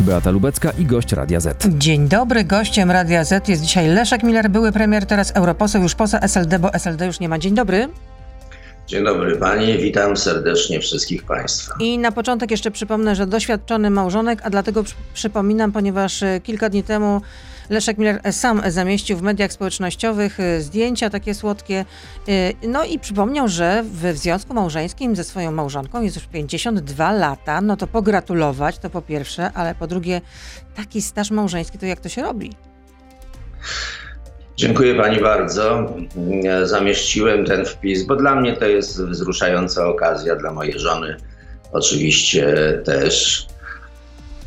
Beata Lubecka i gość Radia Z. Dzień dobry, gościem Radia Z jest dzisiaj Leszek Miller, były premier, teraz europoseł, już poza SLD, bo SLD już nie ma. Dzień dobry. Dzień dobry Pani, witam serdecznie wszystkich Państwa. I na początek jeszcze przypomnę, że doświadczony małżonek, a dlatego przy- przypominam, ponieważ e, kilka dni temu Leszek Miller sam zamieścił w mediach społecznościowych e, zdjęcia takie słodkie. e, No i przypomniał, że w związku małżeńskim ze swoją małżonką jest już 52 lata. No to pogratulować, to po pierwsze, ale po drugie, taki staż małżeński, to jak to się robi? Dziękuję Pani bardzo. Zamieściłem ten wpis, bo dla mnie to jest wzruszająca okazja, dla mojej żony oczywiście też.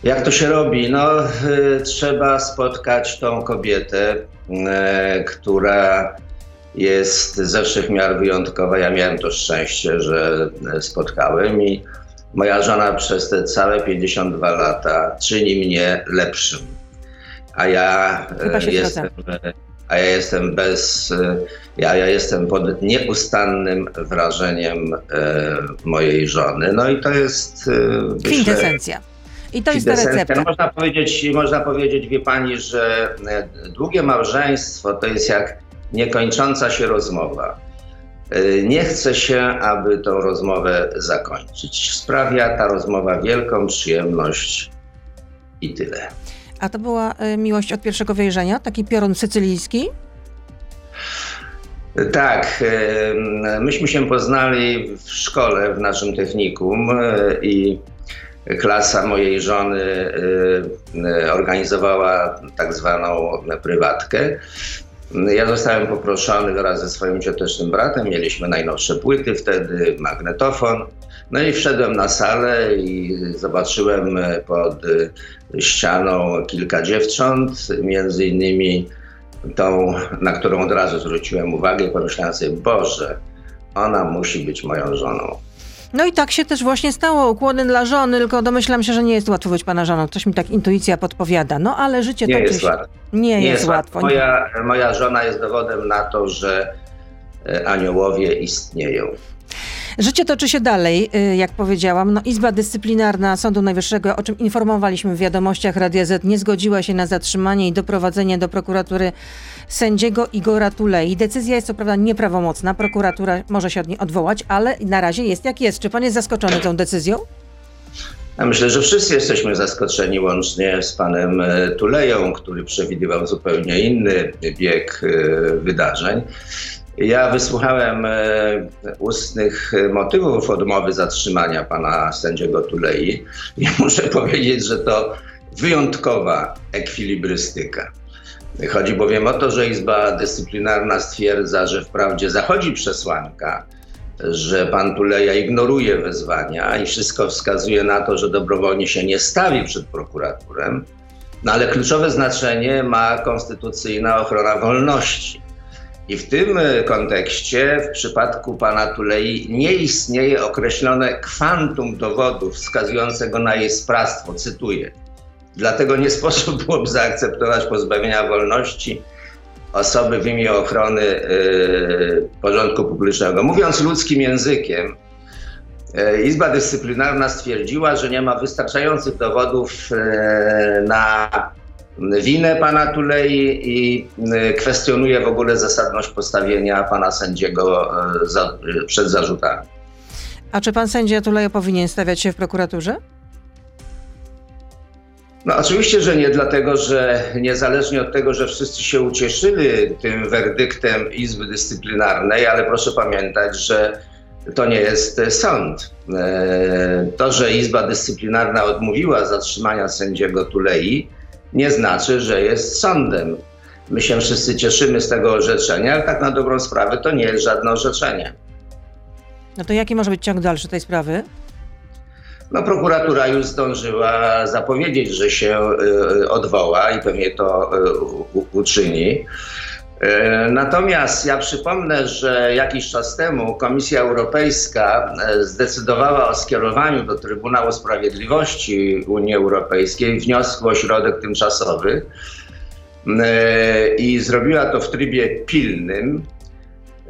Jak to się robi? No, y, trzeba spotkać tą kobietę, y, która jest ze wszech miar wyjątkowa. Ja miałem to szczęście, że y, spotkałem i moja żona przez te całe 52 lata czyni mnie lepszym. A ja jestem, a ja jestem bez, ja, ja jestem pod nieustannym wrażeniem y, mojej żony. No i to jest myślę, Kwintesencja. I to jest ta recepta. Można powiedzieć, można powiedzieć, wie pani, że e, długie małżeństwo to jest jak niekończąca się rozmowa. E, Nie chce się, aby tą rozmowę zakończyć. Sprawia ta rozmowa wielką przyjemność i tyle. A to była y, miłość od pierwszego wejrzenia? Taki piorun sycylijski? Tak, e, myśmy się poznali w szkole, w naszym technikum e, i klasa mojej żony e, e, organizowała tak zwaną prywatkę. Ja zostałem poproszony wraz ze swoim ciotecznym bratem, mieliśmy najnowsze płyty wtedy, magnetofon. No i wszedłem na salę i zobaczyłem pod ścianą kilka dziewcząt, między innymi tą, na którą od razu zwróciłem uwagę pomyślałem sobie, Boże, ona musi być moją żoną. No i tak się też właśnie stało. Ukłony dla żony, tylko domyślam się, że nie jest łatwo być pana żoną. Coś mi tak intuicja podpowiada. No ale życie Nie jest łatwo. Nie, Nie jest łatwo. Moja, moja żona jest dowodem na to, że e, aniołowie istnieją. Życie toczy się dalej, y, jak powiedziałam. No, Izba Dyscyplinarna Sądu Najwyższego, o czym informowaliśmy w wiadomościach Radia Z, nie zgodziła się na zatrzymanie i doprowadzenie do prokuratury sędziego Igora Tulei. Decyzja jest co prawda nieprawomocna, prokuratura może się od niej odwołać, ale na razie jest jak jest. Czy pan jest zaskoczony tą decyzją? Ja myślę, że wszyscy jesteśmy zaskoczeni łącznie z panem e, Tuleją, który przewidywał zupełnie inny bieg e, wydarzeń. Ja wysłuchałem e, ustnych motywów odmowy zatrzymania pana sędziego Tulei i muszę powiedzieć, że to wyjątkowa ekwilibrystyka. Chodzi bowiem o to, że Izba Dyscyplinarna stwierdza, że wprawdzie zachodzi przesłanka, że pan Tuleja ignoruje wezwania i wszystko wskazuje na to, że dobrowolnie się nie stawi przed prokuraturem, no ale kluczowe znaczenie ma konstytucyjna ochrona wolności. I w tym e, kontekście w przypadku pana Tulei nie istnieje określone kwantum dowodów wskazującego na jej sprawstwo, cytuję. Dlatego nie sposób byłoby zaakceptować pozbawienia wolności osoby w imię ochrony y, porządku publicznego. Mówiąc ludzkim językiem, y, Izba Dyscyplinarna stwierdziła, że nie ma wystarczających dowodów na winę pana Tulei i y, kwestionuje w ogóle zasadność postawienia pana sędziego y, za, y, przed zarzutami. A czy pan sędzia Tuleja powinien stawiać się w prokuraturze? No oczywiście, że nie, dlatego że niezależnie od tego, że wszyscy się ucieszyli tym werdyktem Izby Dyscyplinarnej, ale proszę pamiętać, że to nie jest e, sąd. E, To, że Izba Dyscyplinarna odmówiła zatrzymania sędziego Tulei, nie znaczy, że jest sądem. My się wszyscy cieszymy z tego orzeczenia, ale tak na dobrą sprawę to nie jest żadne orzeczenie. No to jaki może być ciąg dalszy tej sprawy? No, prokuratura już zdążyła zapowiedzieć, że się y, odwoła i pewnie to y, uczyni. Y, Natomiast ja przypomnę, że jakiś czas temu Komisja Europejska y, zdecydowała o skierowaniu do Trybunału Sprawiedliwości Unii Europejskiej wniosku o środek tymczasowy y, i zrobiła to w trybie pilnym.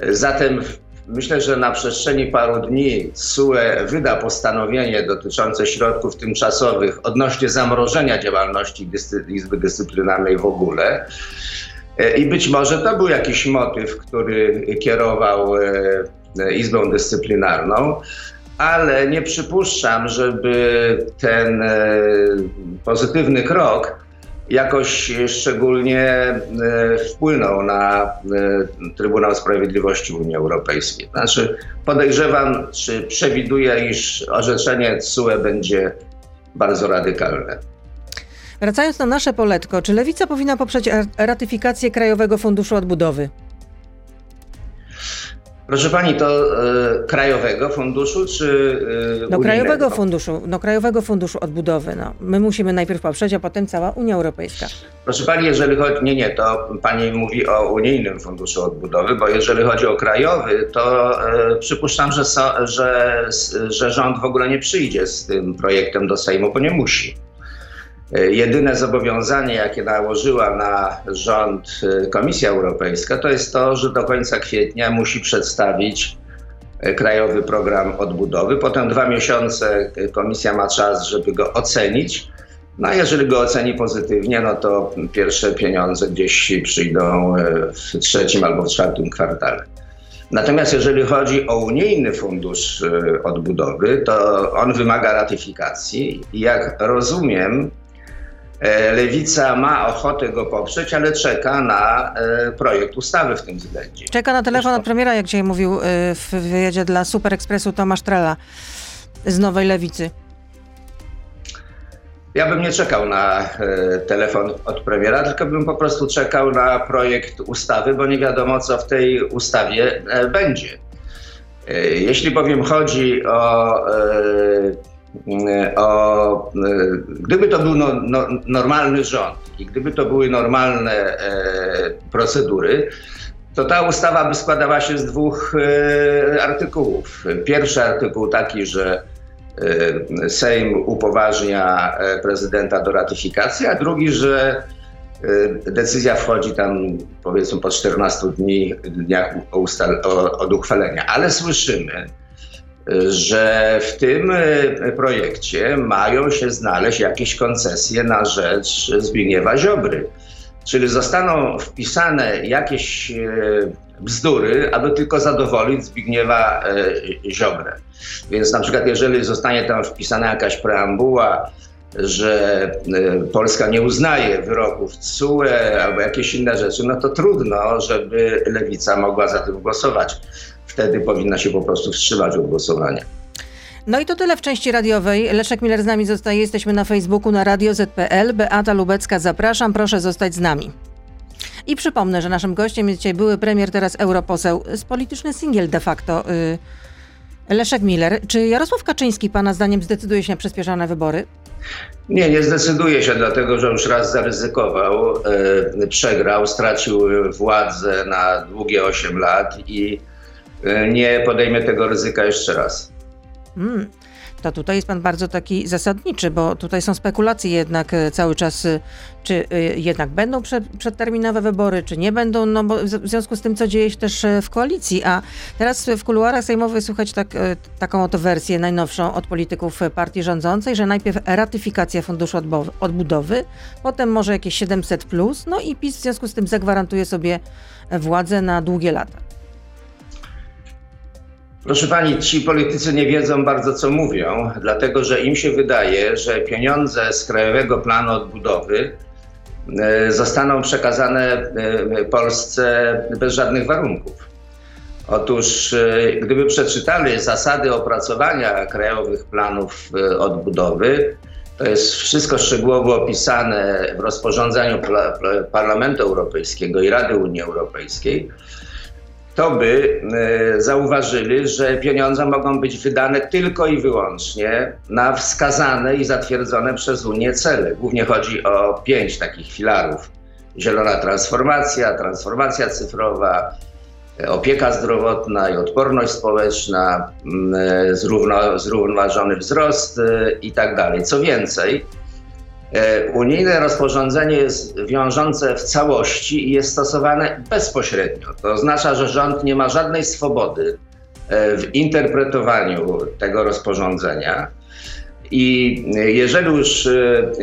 Zatem Myślę, że na przestrzeni paru dni SUE wyda postanowienie dotyczące środków tymczasowych odnośnie zamrożenia działalności Izby Dyscyplinarnej w ogóle. E, I być może to był jakiś motyw, który kierował e, Izbą Dyscyplinarną, ale nie przypuszczam, żeby ten e, pozytywny krok jakoś szczególnie e, wpłynął na e, Trybunał Sprawiedliwości Unii Europejskiej. Znaczy podejrzewam, czy przewiduję, iż orzeczenie TSUE będzie bardzo radykalne. Wracając na nasze poletko, czy Lewica powinna poprzeć ratyfikację Krajowego Funduszu Odbudowy? Proszę pani, to y, Krajowego Funduszu czy y, No Krajowego Funduszu, no Krajowego Funduszu Odbudowy. No. My musimy najpierw poprzeć, a potem cała Unia Europejska. Proszę pani, jeżeli chodzi, nie, nie, to pani mówi o Unijnym Funduszu Odbudowy, bo jeżeli chodzi o krajowy, to y, przypuszczam, że, so, że, że rząd w ogóle nie przyjdzie z tym projektem do Sejmu, bo nie musi. E, jedyne zobowiązanie, jakie nałożyła na rząd e, Komisja Europejska, to jest to, że do końca kwietnia musi przedstawić e, krajowy program odbudowy. Potem dwa miesiące komisja ma czas, żeby go ocenić. No a jeżeli go oceni pozytywnie, no to pierwsze pieniądze gdzieś przyjdą w trzecim albo w czwartym kwartale. Natomiast jeżeli chodzi o unijny fundusz odbudowy, to on wymaga ratyfikacji jak rozumiem, Lewica ma ochotę go poprzeć, ale czeka na e, projekt ustawy w tym względzie. Czeka na telefon od premiera, jak dzisiaj mówił e, w wyjeździe dla Super Expressu Tomasz Trela z Nowej Lewicy. Ja bym nie czekał na telefon od premiera, tylko bym po prostu czekał na projekt ustawy, bo nie wiadomo, co w tej ustawie będzie. Jeśli bowiem chodzi o E, o, e, gdyby to był no, no, normalny rząd i gdyby to były normalne e, procedury, to ta ustawa by składała się z dwóch e, artykułów. Pierwszy artykuł taki, że e, Sejm upoważnia e, prezydenta do ratyfikacji, a drugi, że decyzja wchodzi tam powiedzmy po 14 dni, dniach od uchwalenia. Ale słyszymy, że w tym e, projekcie mają się znaleźć jakieś koncesje na rzecz Zbigniewa Ziobry. Czyli zostaną wpisane jakieś e, bzdury, aby tylko zadowolić Zbigniewa e, Ziobrę. Więc na przykład jeżeli zostanie tam wpisana jakaś preambuła, że Polska nie uznaje wyroków CUE albo jakieś inne rzeczy, no to trudno, żeby lewica mogła za tym głosować wtedy powinna się po prostu wstrzymać od głosowania. No i to tyle w części radiowej. Leszek Miller z nami zostaje. Jesteśmy na Facebooku na Radio ZPL. Beata Lubecka, zapraszam. Proszę zostać z nami. I przypomnę, że naszym gościem jest dzisiaj były premier, teraz europoseł, z polityczny singiel de facto, yy, Leszek Miller. Czy Jarosław Kaczyński pana zdaniem zdecyduje się na przyspieszone wybory? Nie, nie zdecyduje się, dlatego że już raz zaryzykował, yy, przegrał, stracił władzę na długie 8 lat i nie podejmę tego ryzyka jeszcze raz. Hmm. To tutaj jest pan bardzo taki zasadniczy, bo tutaj są spekulacje jednak e, cały czas, e, czy jednak będą przed, przedterminowe wybory, czy nie będą, no bo w związku z tym, co dzieje się też w koalicji. A teraz w kuluarach sejmowych słychać tak, taką oto wersję najnowszą od polityków partii rządzącej, że najpierw ratyfikacja funduszu odbudowy, potem może jakieś 700, plus, no i PiS w związku z tym zagwarantuje sobie władzę na długie lata. Proszę pani, ci politycy nie wiedzą bardzo, co mówią, dlatego że im się wydaje, że pieniądze z Krajowego Planu Odbudowy e, zostaną przekazane e, Polsce bez żadnych warunków. Otóż, e, gdyby przeczytali zasady opracowania krajowych planów odbudowy, to jest wszystko szczegółowo opisane w rozporządzeniu Parlamentu Europejskiego i Rady Unii Europejskiej to by e, zauważyli, że pieniądze mogą być wydane tylko i wyłącznie na wskazane i zatwierdzone przez Unię cele. Głównie chodzi o pięć takich filarów: zielona transformacja, transformacja cyfrowa, e, opieka zdrowotna i odporność społeczna, e, zrównoważony wzrost i tak. Co więcej, unijne rozporządzenie jest wiążące w całości i jest stosowane bezpośrednio. To oznacza, że rząd nie ma żadnej swobody w interpretowaniu tego rozporządzenia. I jeżeli już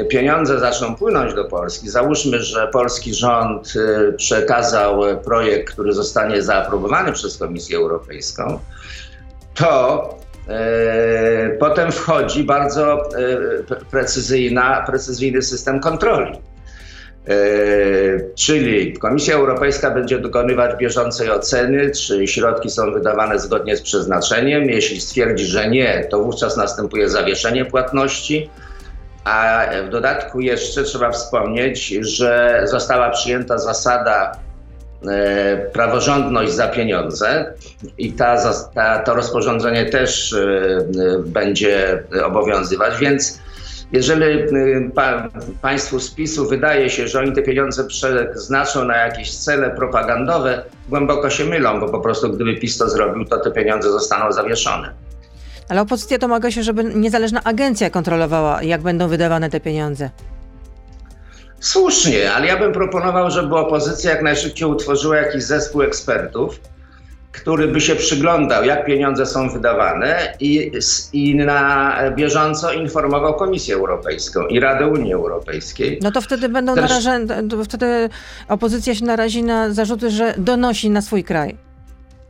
pieniądze zaczną płynąć do Polski, załóżmy, że polski rząd przekazał projekt, który zostanie zaaprobowany przez Komisję Europejską, to e, potem wchodzi bardzo e, precyzyjna, precyzyjny system kontroli. E, czyli Komisja Europejska będzie dokonywać bieżącej oceny, czy środki są wydawane zgodnie z przeznaczeniem. Jeśli stwierdzi, że nie, to wówczas następuje zawieszenie płatności. A w dodatku jeszcze trzeba wspomnieć, że została przyjęta zasada E, praworządność za pieniądze i ta, ta, to rozporządzenie też e, będzie obowiązywać, więc jeżeli e, pa, państwu z PiSu wydaje się, że oni te pieniądze przeznaczą na jakieś cele propagandowe, głęboko się mylą, bo po prostu gdyby PiS to zrobił, to te pieniądze zostaną zawieszone. Ale opozycja domaga się, żeby niezależna agencja kontrolowała, jak będą wydawane te pieniądze. Słusznie, ale ja bym proponował, żeby opozycja jak najszybciej utworzyła jakiś zespół ekspertów, który by się przyglądał, jak pieniądze są wydawane i, i na bieżąco informował Komisję Europejską i Radę Unii Europejskiej. No to wtedy będą Też... narażeni, wtedy opozycja się narazi na zarzuty, że donosi na swój kraj.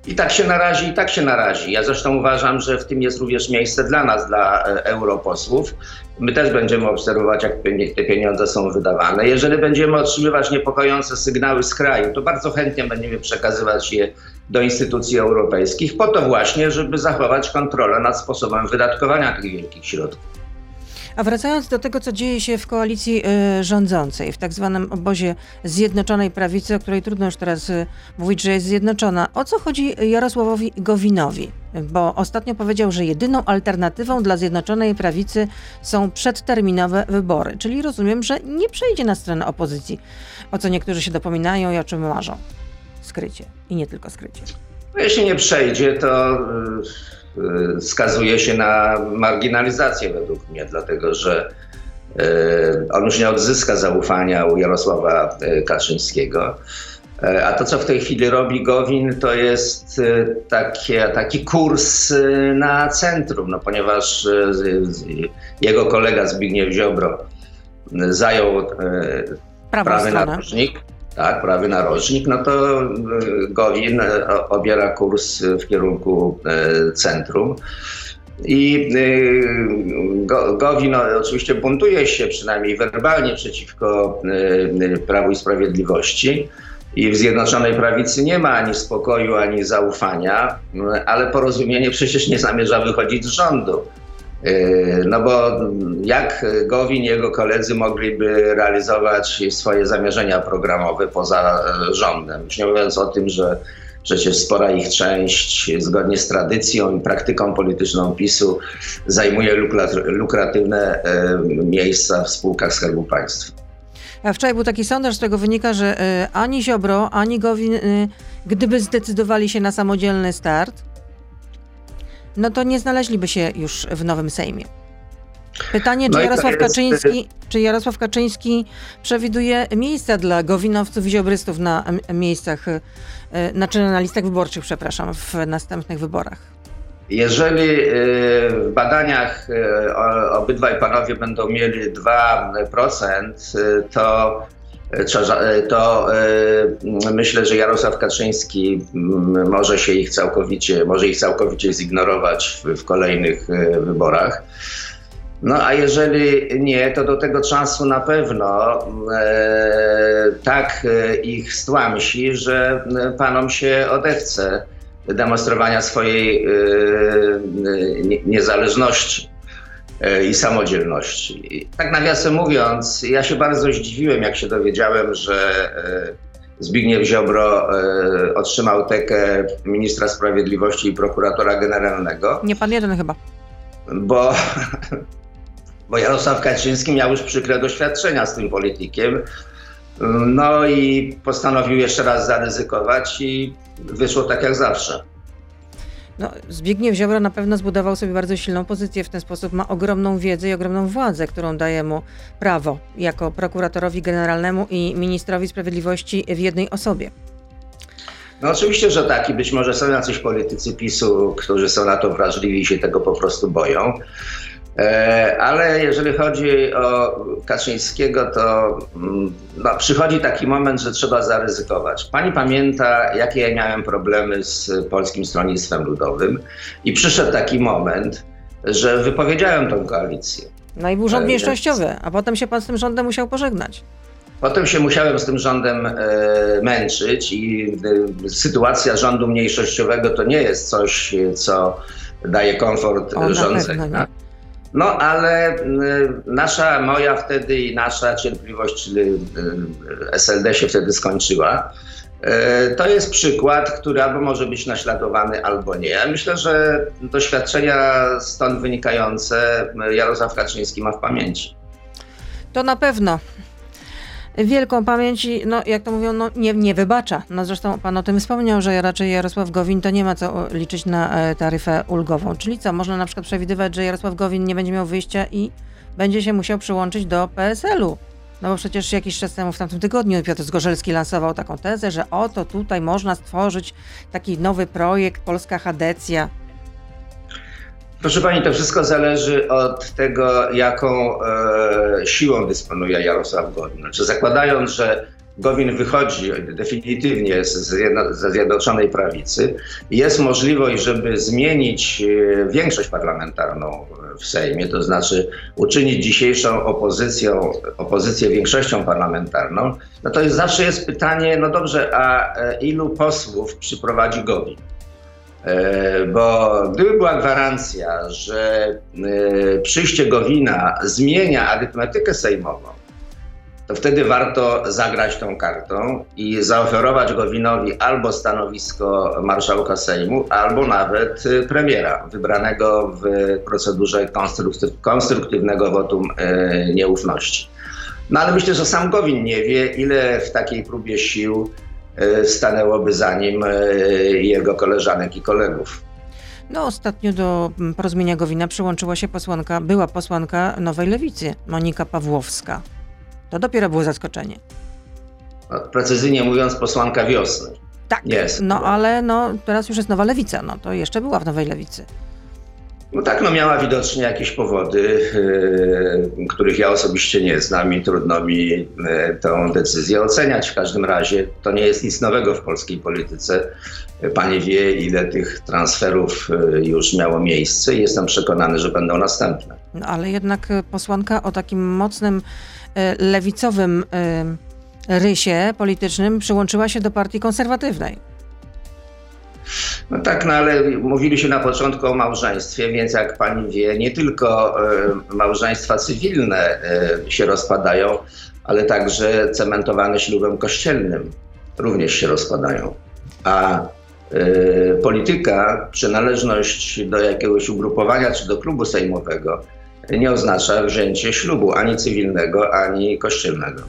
I tak się narazi, i tak się narazi. Ja zresztą uważam, że w tym jest również miejsce dla nas, dla e, europosłów. My też będziemy obserwować, jak te pieniądze są wydawane. Jeżeli będziemy otrzymywać niepokojące sygnały z kraju, to bardzo chętnie będziemy przekazywać je do instytucji europejskich, po to właśnie, żeby zachować kontrolę nad sposobem wydatkowania tych wielkich środków. A wracając do tego, co dzieje się w koalicji y, rządzącej, w tak zwanym obozie Zjednoczonej Prawicy, o której trudno już teraz y, mówić, że jest zjednoczona, o co chodzi Jarosławowi Gowinowi? Bo ostatnio powiedział, że jedyną alternatywą dla Zjednoczonej Prawicy są przedterminowe wybory. Czyli rozumiem, że nie przejdzie na stronę opozycji, o co niektórzy się dopominają i o czym marzą. Skrycie. I nie tylko skrycie. No, jeśli nie przejdzie, to. Y skazuje się na marginalizację według mnie, dlatego że y, on już nie odzyska zaufania u Jarosława y, Kaczyńskiego. A to, co w tej chwili robi Gowin, to jest takie, taki kurs na centrum, no, ponieważ jego kolega Zbigniew Ziobro zajął prawy narożnik, tak, prawy narożnik, no to e, Gowin e, obiera kurs w kierunku e, centrum. I Gowin oczywiście buntuje się przynajmniej werbalnie przeciwko Prawu i Sprawiedliwości. I w Zjednoczonej Prawicy nie ma ani spokoju, ani zaufania, ale porozumienie przecież nie zamierza wychodzić z rządu. Yy, no bo jak Gowin i jego koledzy mogliby realizować swoje zamierzenia programowe poza e, rządem? Już nie mówiąc o tym, że przecież spora ich część, zgodnie z tradycją i praktyką polityczną PiSu, zajmuje lukratywne e, miejsca w spółkach Skarbu Państwa. Wczoraj był taki sondaż, z którego wynika, że e, ani Ziobro, ani Gowin, gdyby zdecydowali się na samodzielny start, no to nie znaleźliby się już w nowym Sejmie. Pytanie, czy no Jarosław jest... Kaczyński, czy Jarosław Kaczyński przewiduje miejsca dla gowinowców i ziobrystów na miejscach, znaczy na listach wyborczych, przepraszam, w następnych wyborach? Jeżeli e, w badaniach obydwaj panowie będą mieli 2%, to to e, myślę, że Jarosław Kaczyński może się ich całkowicie, może ich całkowicie zignorować w, w kolejnych e, wyborach. No a jeżeli nie, to do tego czasu na pewno e, tak ich stłamsi, że panom się odechce demonstrowania swojej e, niezależności. E, i samodzielności. Tak nawiasem mówiąc, ja się bardzo zdziwiłem, jak się dowiedziałem, że e, Zbigniew Ziobro e, otrzymał tekę ministra sprawiedliwości i prokuratora generalnego. Nie pan jeden chyba. Bo, bo Jarosław Kaczyński miał już przykre doświadczenia z tym politykiem. No i postanowił jeszcze raz zaryzykować i wyszło tak jak zawsze. No, Zbigniew Ziobro na pewno zbudował sobie bardzo silną pozycję, w ten sposób ma ogromną wiedzę i ogromną władzę, którą daje mu prawo jako prokuratorowi generalnemu i ministrowi sprawiedliwości w jednej osobie. No oczywiście, że tak i być może są jacyś politycy PiSu, którzy są na to wrażliwi i się tego po prostu boją. E, ale jeżeli chodzi o Kaczyńskiego, to mm, no, przychodzi taki moment, że trzeba zaryzykować. Pani pamięta, jakie ja miałem problemy z Polskim Stronnictwem Ludowym i przyszedł taki moment, że wypowiedziałem tą koalicję. No i był rząd E, mniejszościowy, a potem się pan z tym rządem musiał pożegnać. Potem się musiałem z tym rządem e, męczyć i e, sytuacja rządu mniejszościowego to nie jest coś, co daje komfort O, rządzenia. No ale y, nasza, moja wtedy i nasza cierpliwość, czyli y, SLD się wtedy skończyła. Y, To jest przykład, który albo może być naśladowany, albo nie. Ja myślę, że doświadczenia stąd wynikające Jarosław Kaczyński ma w pamięci. To na pewno. Wielką pamięć, i, no jak to mówią, no, nie, nie wybacza. No zresztą pan o tym wspomniał, że raczej Jarosław Gowin to nie ma co liczyć na e, taryfę ulgową. Czyli co, można na przykład przewidywać, że Jarosław Gowin nie będzie miał wyjścia i będzie się musiał przyłączyć do PSL-u. No bo przecież jakiś czas temu, w tamtym tygodniu, Piotr Zgorzelski lansował taką tezę, że oto tutaj można stworzyć taki nowy projekt, Polska Hadecja. Proszę pani, to wszystko zależy od tego, jaką e, siłą dysponuje Jarosław Gowin. Znaczy, zakładając, że Gowin wychodzi definitywnie z, ze Zjednoczonej Prawicy, jest możliwość, żeby zmienić e, większość parlamentarną w Sejmie, to znaczy uczynić dzisiejszą opozycją, opozycję większością parlamentarną, no to jest, zawsze jest pytanie, no dobrze, a e, ilu posłów przyprowadzi Gowin? E, Bo gdyby była gwarancja, że e, przyjście Gowina zmienia arytmetykę sejmową, to wtedy warto zagrać tą kartą i zaoferować Gowinowi albo stanowisko marszałka Sejmu, albo nawet e, premiera, wybranego w procedurze konstruktyw- konstruktywnego wotum nieufności. No ale myślę, że sam Gowin nie wie, ile w takiej próbie sił stanęłoby za nim e, jego koleżanek i kolegów. No ostatnio do mm, porozumienia Gowina przyłączyła się posłanka, była posłanka Nowej Lewicy, Monika Pawłowska. To dopiero było zaskoczenie. Precyzyjnie mówiąc, posłanka wiosny. Tak, Jest. no ale no, teraz już jest Nowa Lewica, no to jeszcze była w Nowej Lewicy. No tak, no miała widocznie jakieś powody, yy, których ja osobiście nie znam i trudno mi yy, tę decyzję oceniać. W każdym razie to nie jest nic nowego w polskiej polityce. Pani wie, ile tych transferów yy, już miało miejsce i jestem przekonany, że będą następne. No ale jednak e, posłanka o takim mocnym e, lewicowym e, rysie politycznym przyłączyła się do partii konserwatywnej. No tak, no ale mówili się na początku o małżeństwie, więc jak pani wie, nie tylko e, małżeństwa cywilne e, się rozpadają, ale także cementowane ślubem kościelnym również się rozpadają. A e, polityka, przynależność do jakiegoś ugrupowania czy do klubu sejmowego nie oznacza wzięcie ślubu ani cywilnego, ani kościelnego.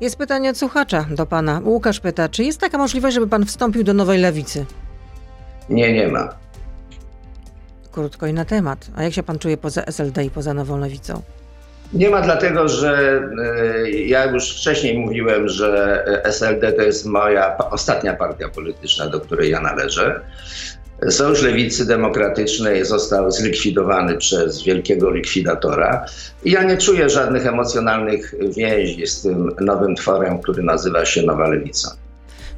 Jest pytanie od słuchacza do pana. Łukasz pyta, czy jest taka możliwość, żeby pan wstąpił do Nowej Lewicy? Nie, nie ma. Krótko i na temat. A jak się pan czuje poza SLD i poza Nową Lewicą? Nie ma dlatego, że e, ja już wcześniej mówiłem, że SLD to jest moja ostatnia partia polityczna, do której ja należę. Sojusz Lewicy Demokratycznej został zlikwidowany przez wielkiego likwidatora i ja nie czuję żadnych emocjonalnych więzi z tym nowym tworem, który nazywa się Nowa Lewica.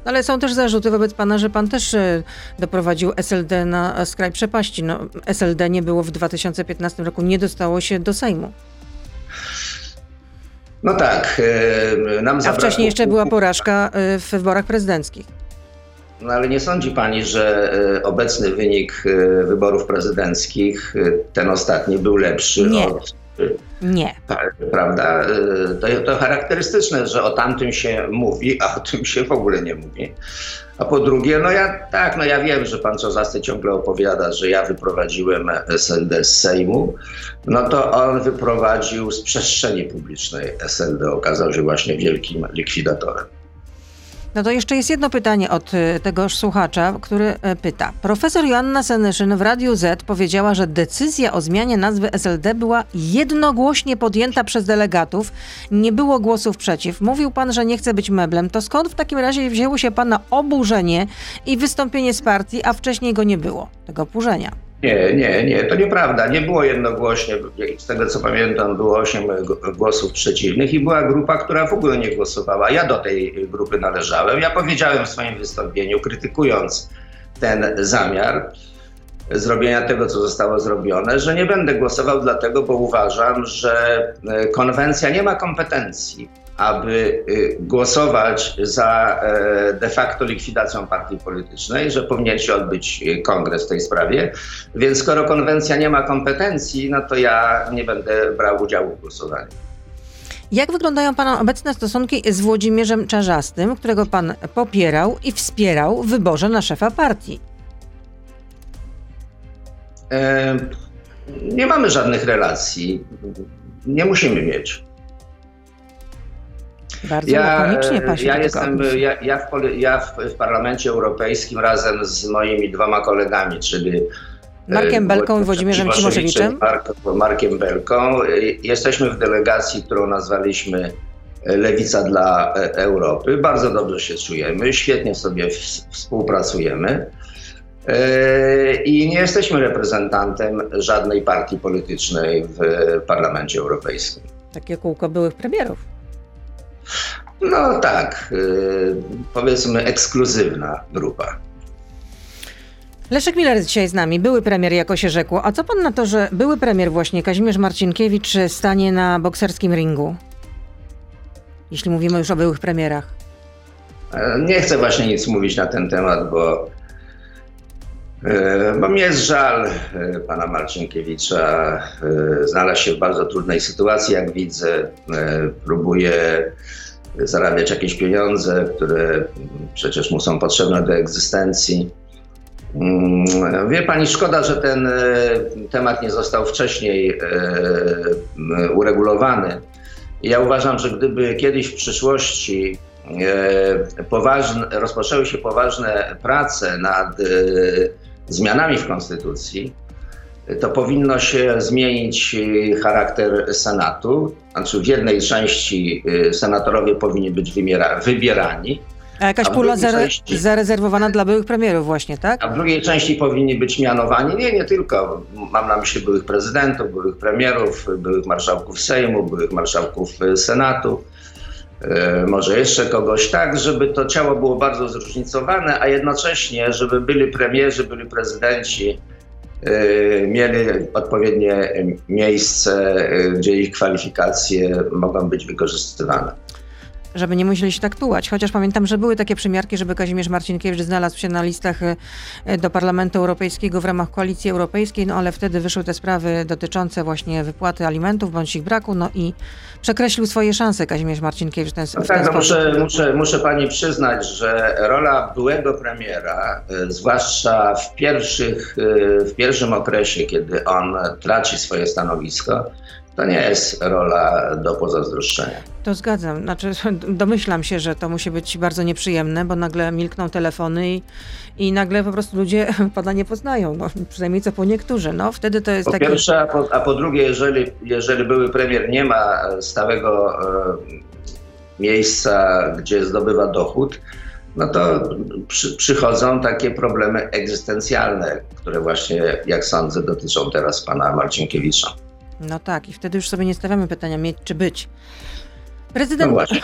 No ale są też zarzuty wobec pana, że pan też e, doprowadził SLD na skraj przepaści. No, SLD nie było w 2015 roku, nie dostało się do Sejmu. No tak, e, nam A zabrakło- wcześniej jeszcze była porażka e, w wyborach prezydenckich. No ale nie sądzi pani, że e, obecny wynik e, wyborów prezydenckich, e, ten ostatni, był lepszy Nie. od. Nie. Pa- Prawda? E, To, to charakterystyczne, że o tamtym się mówi, a o tym się w ogóle nie mówi. A po drugie, no ja tak, no ja wiem, że pan Czozasty ciągle opowiada, że ja wyprowadziłem SLD z Sejmu. No to on wyprowadził z przestrzeni publicznej SLD. Okazał się właśnie wielkim likwidatorem. No to jeszcze jest jedno pytanie od y, tegoż słuchacza, który y, pyta. Profesor Joanna Senyszyn w Radiu Z powiedziała, że decyzja o zmianie nazwy SLD była jednogłośnie podjęta przez delegatów. Nie było głosów przeciw. Mówił pan, że nie chce być meblem. To skąd w takim razie wzięło się pana oburzenie i wystąpienie z partii, a wcześniej go nie było, tego oburzenia? Nie, nie, nie, to nieprawda. Nie było jednogłośnie. Z tego co pamiętam, było 8 głosów przeciwnych i była grupa, która w ogóle nie głosowała. Ja do tej grupy należałem. Ja powiedziałem w swoim wystąpieniu, krytykując ten zamiar zrobienia tego, co zostało zrobione, że nie będę głosował dlatego, bo uważam, że konwencja nie ma kompetencji aby y, głosować za e, de facto likwidacją partii politycznej, że powinien się odbyć y, kongres w tej sprawie. Więc skoro konwencja nie ma kompetencji, no to ja nie będę brał udziału w głosowaniu. Jak wyglądają Pana obecne stosunki z Włodzimierzem Czarzastym, którego Pan popierał i wspierał w wyborze na szefa partii? E, nie mamy żadnych relacji. Nie musimy mieć. Bardzo ja, lakonicznie Pasie ja jestem, ja, ja, w, ja w, w, Parlamencie Europejskim razem z moimi dwoma kolegami, czyli e, Markiem Belką i Włodzimierzem Cimoszewiczem. Mark, Markiem Belką. Jesteśmy w delegacji, którą nazwaliśmy Lewica dla e, Europy. Bardzo dobrze się czujemy, świetnie sobie współpracujemy. E, I nie jesteśmy reprezentantem żadnej partii politycznej w Parlamencie Europejskim. Takie kółko byłych premierów. No tak, yy, powiedzmy ekskluzywna grupa. Leszek Miller jest dzisiaj z nami, były premier, jako się rzekło. A co pan na to, że były premier właśnie Kazimierz Marcinkiewicz stanie na bokserskim ringu? Jeśli mówimy już o byłych premierach. E, nie chcę właśnie nic mówić na ten temat, bo, bo mnie jest żal e, pana Marcinkiewicza. Znalazł się w bardzo trudnej sytuacji, jak widzę. Próbuje zarabiać jakieś pieniądze, które przecież mu są potrzebne do egzystencji. Mm, wie pani, szkoda, że ten e, temat nie został wcześniej e, uregulowany. Ja uważam, że gdyby kiedyś w przyszłości e, poważne, rozpoczęły się poważne prace nad zmianami w Konstytucji, to powinno się zmienić y, charakter Senatu. Znaczy w jednej części y, senatorowie powinni być wymiera, wybierani. A jakaś a pula zare części, zarezerwowana dla byłych premierów właśnie, tak? A w drugiej części powinni być mianowani, nie, nie tylko, mam na myśli byłych prezydentów, byłych premierów, byłych marszałków Sejmu, byłych marszałków y, Senatu, może jeszcze kogoś, tak, żeby to ciało było bardzo zróżnicowane, a jednocześnie, żeby byli premierzy, byli prezydenci, Y, mieli odpowiednie miejsce, y, gdzie ich kwalifikacje mogą być wykorzystywane żeby nie musieli się tak tułać. Chociaż pamiętam, że były takie przymiarki, żeby Kazimierz Marcinkiewicz znalazł się na listach y, do Parlamentu Europejskiego w ramach Koalicji Europejskiej, no ale wtedy wyszły te sprawy dotyczące właśnie wypłaty alimentów bądź ich braku, no i przekreślił swoje szanse Kazimierz Marcinkiewicz. Ten, no tak, no muszę, muszę, muszę pani przyznać, że rola byłego premiera, y, zwłaszcza w, pierwszych, w pierwszym okresie, kiedy on traci swoje stanowisko, to nie jest rola do pozazdroszczenia. To zgadzam. Znaczy, domyślam się, że to musi być bardzo nieprzyjemne, bo nagle milkną telefony i, i nagle po prostu ludzie pana nie poznają. No, przynajmniej co po niektórzy. No, wtedy to jest po taki... pierwsze, a po, a po drugie, jeżeli, jeżeli były premier nie ma stałego e, miejsca, gdzie zdobywa dochód, no to przy, przychodzą takie problemy egzystencjalne, które właśnie, jak sądzę, dotyczą teraz pana Marcinkiewicza. No tak, i wtedy już sobie nie stawiamy pytania mieć czy być. Prezydent, no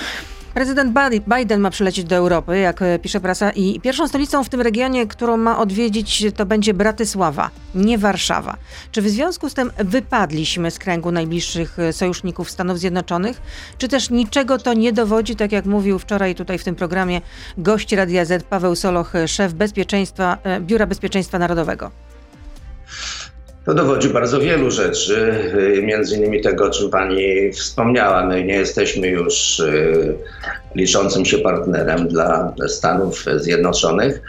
prezydent Biden ma przylecieć do Europy, jak e, pisze prasa, i pierwszą stolicą w tym regionie, którą ma odwiedzić, to będzie Bratysława, nie Warszawa. Czy w związku z tym wypadliśmy z kręgu najbliższych e, sojuszników Stanów Zjednoczonych, czy też niczego to nie dowodzi, tak jak mówił wczoraj tutaj w tym programie gość Radia Z Paweł Soloch, e, szef bezpieczeństwa, Biura Bezpieczeństwa Narodowego? To dowodzi bardzo wielu rzeczy, y, między innymi tego, o czym pani wspomniała. My nie jesteśmy już y, liczącym się partnerem dla Stanów Zjednoczonych.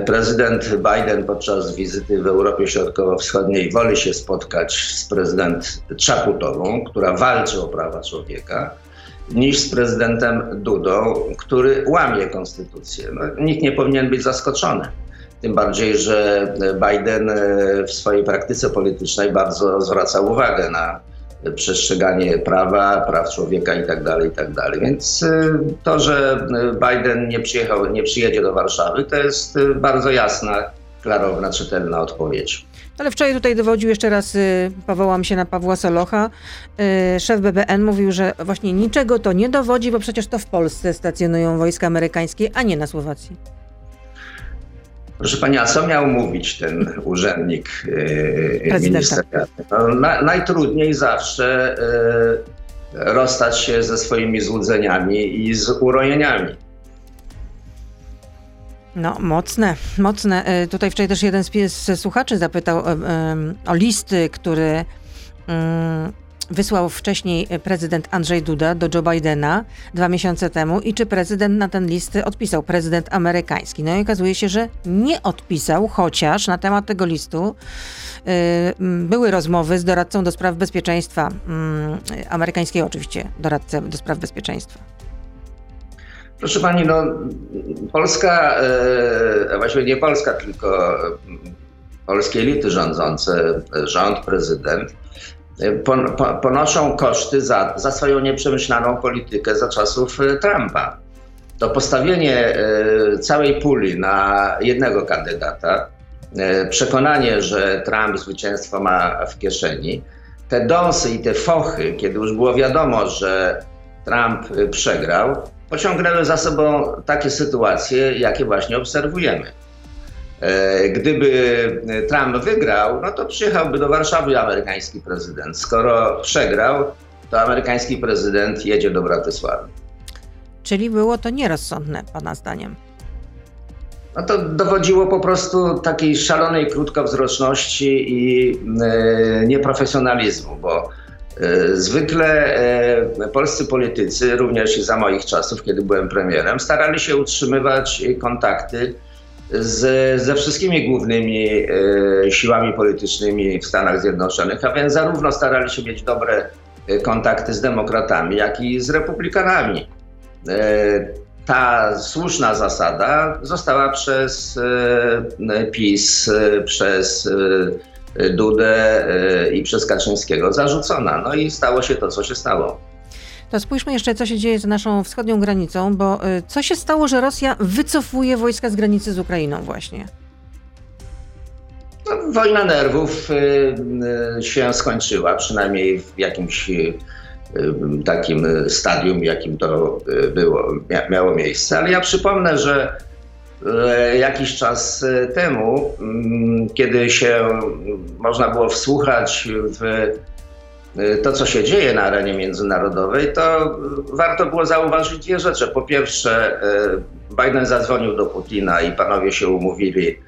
Y, prezydent Biden podczas wizyty w Europie Środkowo-Wschodniej woli się spotkać z prezydent Czaputową, która walczy o prawa człowieka. niż z prezydentem Dudą, który łamie konstytucję. No, nikt nie powinien być zaskoczony. Tym bardziej, że Biden w swojej praktyce politycznej bardzo zwraca uwagę na przestrzeganie prawa, praw człowieka itd., tak itd. Tak Więc to, że Biden nie przyjechał, nie przyjedzie do Warszawy, to jest bardzo jasna, klarowna, czytelna odpowiedź. Ale wczoraj tutaj dowodził jeszcze raz, y, powołam się na Pawła Solocha, y, szef BBN mówił, że właśnie niczego to nie dowodzi, bo przecież to w Polsce stacjonują wojska amerykańskie, a nie na Słowacji. Proszę pani, a co miał mówić ten urzędnik yy, ministerialny? No, na, najtrudniej zawsze yy, rozstać się ze swoimi złudzeniami i z urojeniami. No, mocne, mocne. E, tutaj wczoraj też jeden z słuchaczy zapytał e, o listy, który mm, wysłał wcześniej prezydent Andrzej Duda do Joe Bidena dwa miesiące temu i czy prezydent na ten list odpisał, prezydent amerykański. No i okazuje się, że nie odpisał, chociaż na temat tego listu e, były rozmowy z doradcą do spraw bezpieczeństwa, mm, amerykańskiego oczywiście, doradcę do spraw bezpieczeństwa. Proszę pani, no, Polska, e, właściwie nie Polska, tylko polskie elity rządzące, rząd, prezydent, ponoszą koszty za, za swoją nieprzemyślaną politykę za czasów e, Trumpa. To postawienie e, całej puli na jednego kandydata, przekonanie, że Trump zwycięstwo ma w kieszeni, te dąsy i te fochy, kiedy już było wiadomo, że Trump przegrał, pociągnęły za sobą takie sytuacje, jakie właśnie obserwujemy. E, gdyby Trump wygrał, no to przyjechałby do Warszawy amerykański prezydent. Skoro przegrał, to amerykański prezydent jedzie do Bratysławy. Czyli było to nierozsądne, Pana zdaniem? No to dowodziło po prostu takiej szalonej krótkowzroczności i e, nieprofesjonalizmu, bo E, zwykle e, polscy politycy, również za moich czasów, kiedy byłem premierem, starali się utrzymywać kontakty z, ze wszystkimi głównymi e, siłami politycznymi w Stanach Zjednoczonych, a więc zarówno starali się mieć dobre kontakty z demokratami, jak i z republikanami. Ta słuszna zasada została przez PiS, przez Dudę e, i przez Kaczyńskiego zarzucona. No i stało się to, co się stało. To spójrzmy jeszcze, co się dzieje z naszą wschodnią granicą, bo e, co się stało, że Rosja wycofuje wojska z granicy z Ukrainą właśnie? No, wojna nerwów e, się skończyła, przynajmniej w jakimś takim stadium, jakim to było, miało miejsce. Ale ja przypomnę, że jakiś czas temu, mm, kiedy się można było wsłuchać w to, co się dzieje na arenie międzynarodowej, to warto było zauważyć dwie rzeczy. Po pierwsze, Biden zadzwonił do Putina i panowie się umówili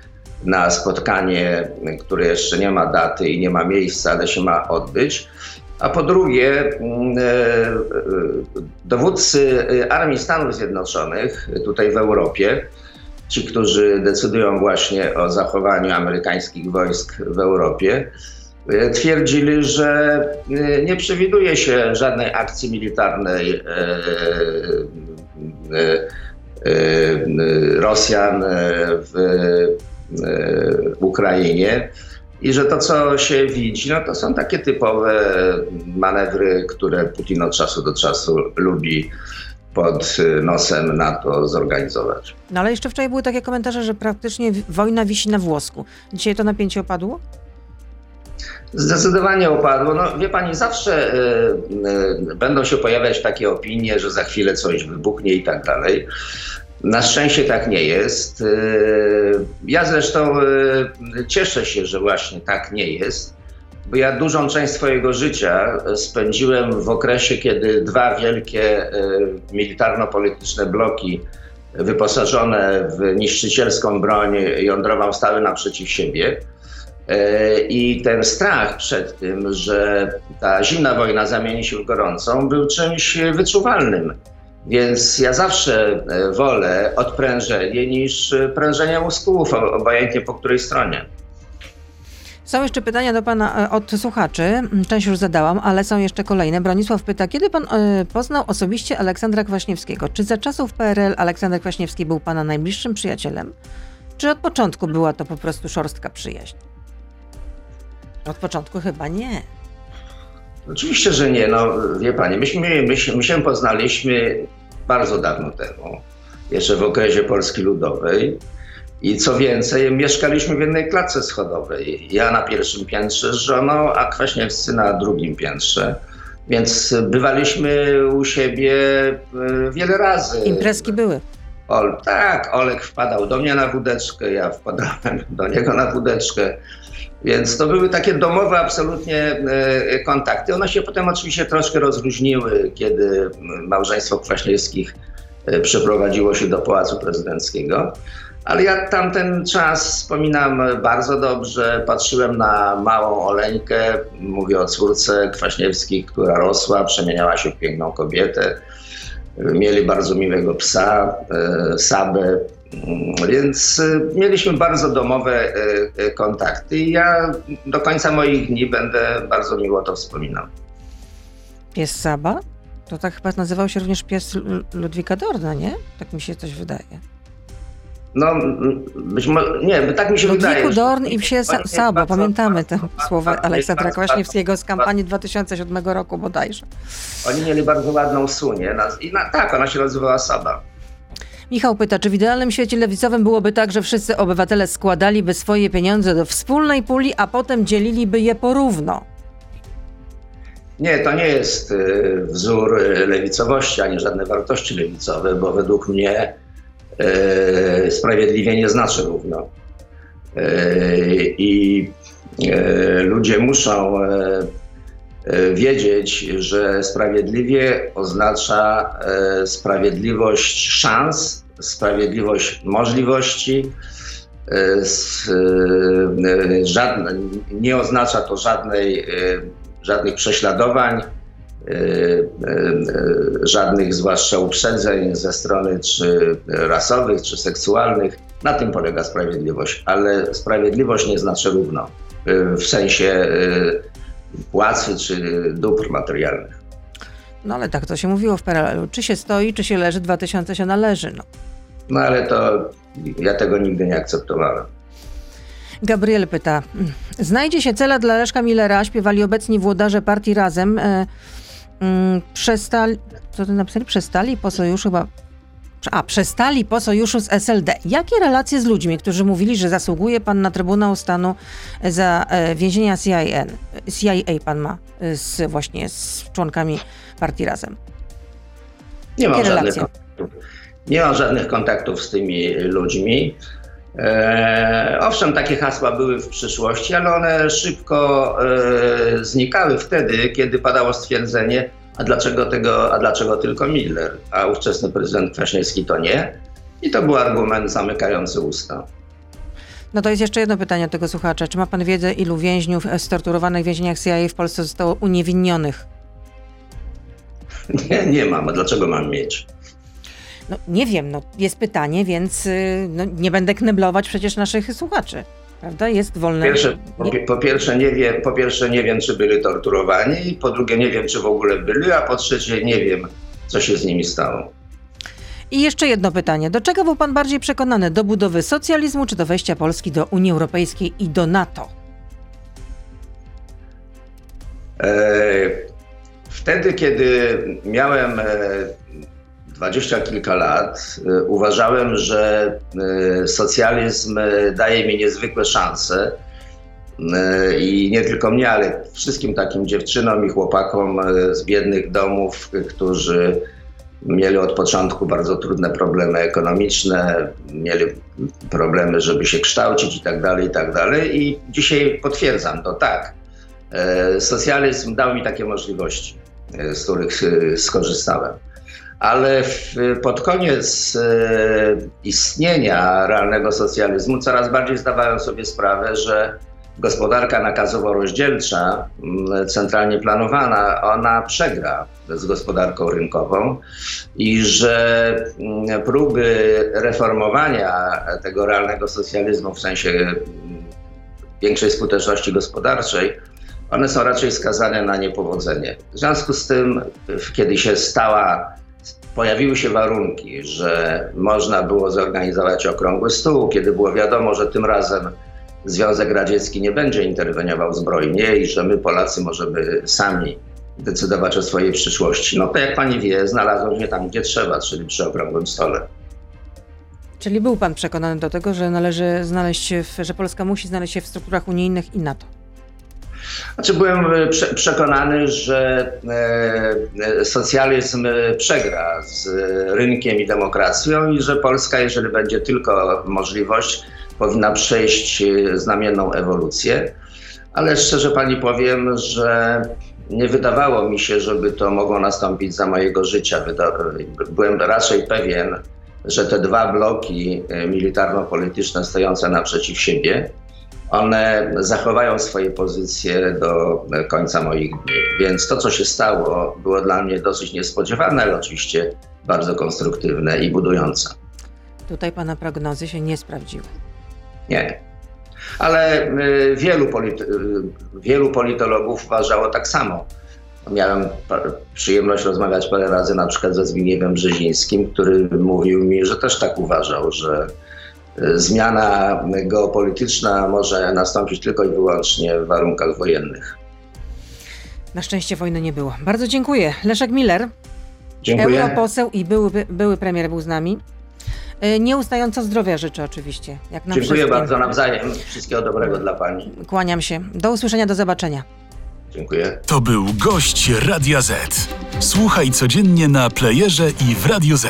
na spotkanie, które jeszcze nie ma daty i nie ma miejsca, ale się ma odbyć. A po drugie, mm, dowódcy Armii Stanów Zjednoczonych tutaj w Europie, ci, którzy decydują właśnie o zachowaniu amerykańskich wojsk w Europie, twierdzili, że e, nie przewiduje się żadnej akcji militarnej e, Rosjan w Ukrainie i że to, co się widzi, no to są takie typowe manewry, które Putin od czasu do czasu lubi pod nosem na to zorganizować. No ale jeszcze wczoraj były takie komentarze, że praktycznie wojna wisi na włosku. Dzisiaj to napięcie opadło? Zdecydowanie opadło. No, wie pani, zawsze y, y, będą się pojawiać takie opinie, że za chwilę coś wybuchnie i tak dalej. Na szczęście tak nie jest. Y, ja zresztą cieszę się, że właśnie tak nie jest bo ja dużą część swojego życia spędziłem w okresie, kiedy dwa wielkie militarno-polityczne bloki wyposażone w niszczycielską broń jądrową stały naprzeciw siebie. E, I ten strach przed tym, że ta zimna wojna zamieni się w gorącą, był czymś wyczuwalnym. Więc ja zawsze e, wolę odprężenie niż prężenie mózgów, obojętnie po której stronie. Są jeszcze pytania do pana e, od słuchaczy. Część już zadałam, ale są jeszcze kolejne. Bronisław pyta, kiedy pan poznał osobiście Aleksandra Kwaśniewskiego? Czy za czasów PRL Aleksander Kwaśniewski był pana najbliższym przyjacielem? Czy od początku była to po prostu szorstka przyjaźń? Od początku chyba nie. Oczywiście, że nie. No, wie pani, myśmy, my, my się poznaliśmy bardzo dawno temu, jeszcze w okresie Polski Ludowej. I co więcej, mieszkaliśmy w jednej klatce schodowej. Ja na pierwszym piętrze z żoną, a Kwaśniewscy na drugim piętrze. Więc bywaliśmy u siebie e, wiele razy. Imprezki były. Ol, tak, Olek wpadał do mnie na wódeczkę, ja wpadałem do niego na wódeczkę. Więc to były takie domowe absolutnie e, kontakty. One się potem oczywiście troszkę rozluźniły, kiedy małżeństwo Kwaśniewskich e, przeprowadziło się do Pałacu Prezydenckiego. Ale ja tamten czas wspominam bardzo dobrze. Patrzyłem na małą Oleńkę, mówię o córce Kwaśniewskich, która rosła, przemieniała się w piękną kobietę. Mieli bardzo miłego psa, e, Sabę, więc e, mieliśmy bardzo domowe e, kontakty i ja do końca moich dni będę bardzo miło to wspominał. Pies Saba? To tak chyba nazywał się również pies Ludwika Dorna, nie? Tak mi się coś wydaje. No, być może, nie, tak mi się Ludwiku wydaje. Dorn i psie Sa- Sabo, pamiętamy te słowa Aleksandra Kwaśniewskiego z kampanii 2007 roku bodajże. Oni mieli bardzo ładną sunię i na, tak, ona się nazywała Saba. Michał pyta, czy w idealnym świecie lewicowym byłoby tak, że wszyscy obywatele składaliby swoje pieniądze do wspólnej puli, a potem dzieliliby je porówno? Nie, to nie jest y, wzór y, lewicowości, ani żadne wartości lewicowe, bo według mnie E, sprawiedliwie nie znaczy równo. I ludzie muszą wiedzieć, że sprawiedliwie oznacza sprawiedliwość szans, sprawiedliwość możliwości. Żadne, nie oznacza to żadnej, żadnych prześladowań, E, e, e, żadnych zwłaszcza uprzedzeń ze strony czy rasowych, czy seksualnych. Na tym polega sprawiedliwość, ale sprawiedliwość nie znaczy równo w sensie płacy czy dóbr materialnych. No ale tak to się mówiło w PRL-u. Czy się stoi, czy się leży, 2000 się należy. No, no ale to ja tego nigdy nie akceptowałem. Gabriel pyta. Znajdzie się cela dla Leszka Millera, śpiewali obecni włodarze partii Razem. Mm, przestali, co to napisali? Przestali po sojuszu chyba a, przestali po sojuszu z SLD. Jakie relacje z ludźmi, którzy mówili, że zasługuje pan na Trybunał Stanu za e, więzienia CIA, CIA pan ma e, z, właśnie z członkami partii Razem? Nie mam, żadnych nie mam żadnych kontaktów z tymi ludźmi. E, owszem, takie hasła były w przyszłości, ale one szybko e, znikały wtedy, kiedy padało stwierdzenie, a dlaczego, tego, a dlaczego tylko Miller, a ówczesny prezydent Kwaśniewski to nie. I to był argument zamykający usta. No to jest jeszcze jedno pytanie od tego słuchacza. Czy ma pan wiedzę, ilu więźniów storturowanych w więzieniach CIA w Polsce zostało uniewinnionych? Nie, nie mam. A dlaczego mam mieć? No nie wiem, no jest pytanie, więc y, no, nie będę kneblować przecież naszych słuchaczy. Prawda? Jest wolne. Pierwsze, po, po, pierwsze nie wiem, po pierwsze nie wiem, czy byli torturowani, po drugie nie wiem, czy w ogóle byli, a po trzecie nie wiem, co się z nimi stało. I jeszcze jedno pytanie. Do czego był pan bardziej przekonany? Do budowy socjalizmu, czy do wejścia Polski do Unii Europejskiej i do NATO? E, wtedy, kiedy miałem e, dwadzieścia kilka lat y, uważałem, że y, socjalizm y, daje mi niezwykłe szanse. I nie tylko mnie, ale wszystkim takim dziewczynom i chłopakom z biednych domów, którzy mieli od początku bardzo trudne problemy ekonomiczne, mieli problemy, żeby się kształcić i tak dalej, i tak dalej. I dzisiaj potwierdzam to tak. Socjalizm dał mi takie możliwości, z których skorzystałem ale w, pod koniec e, istnienia realnego socjalizmu coraz bardziej zdawałem sobie sprawę, że gospodarka nakazowo-rozdzielcza, centralnie planowana, ona przegra z gospodarką rynkową i że próby reformowania tego realnego socjalizmu w sensie większej skuteczności gospodarczej, one są raczej skazane na niepowodzenie. W związku z tym, kiedy się stała, pojawiły się warunki, że można było zorganizować okrągły stół, kiedy było wiadomo, że tym razem Związek Radziecki nie będzie interweniował zbrojnie i że my Polacy możemy sami decydować o swojej przyszłości. No to jak pani wie, znalazłem się tam, gdzie trzeba, czyli przy okrągłym stole. Czyli był pan przekonany do tego, że należy znaleźć że Polska musi znaleźć się w strukturach unijnych i NATO? Znaczy byłem e, prze przekonany, że e, socjalizm przegra z rynkiem i demokracją i że Polska, jeżeli będzie tylko możliwość, powinna przejść e, znamienną ewolucję. Ale szczerze pani powiem, że nie wydawało mi się, żeby to mogło nastąpić za mojego życia. Byłem raczej pewien, że te dwa bloki militarno-polityczne stojące naprzeciw siebie, one zachowają swoje pozycje do końca moich dni. Więc to, co się stało, było dla mnie dosyć niespodziewane, ale oczywiście bardzo konstruktywne i budujące. Tutaj pana prognozy się nie sprawdziły. Nie. Ale y, wielu, polity wielu politologów uważało tak samo. Miałem przyjemność rozmawiać parę razy na przykład ze Zbigniewem Brzezińskim, który mówił mi, że też tak uważał, że zmiana geopolityczna może nastąpić tylko i wyłącznie w warunkach wojennych. Na szczęście wojny nie było. Bardzo dziękuję. Leszek Miller, Dziękuję. europoseł i były, były premier był z nami. E, Nieustająco zdrowia życzę oczywiście. Jak nam Dziękuję wszystkim. bardzo nawzajem. Wszystkiego dobrego dla Pani. Kłaniam się. Do usłyszenia, do zobaczenia. Dziękuję. To był gość Radia Z. Słuchaj codziennie na playerze i w Radio Z.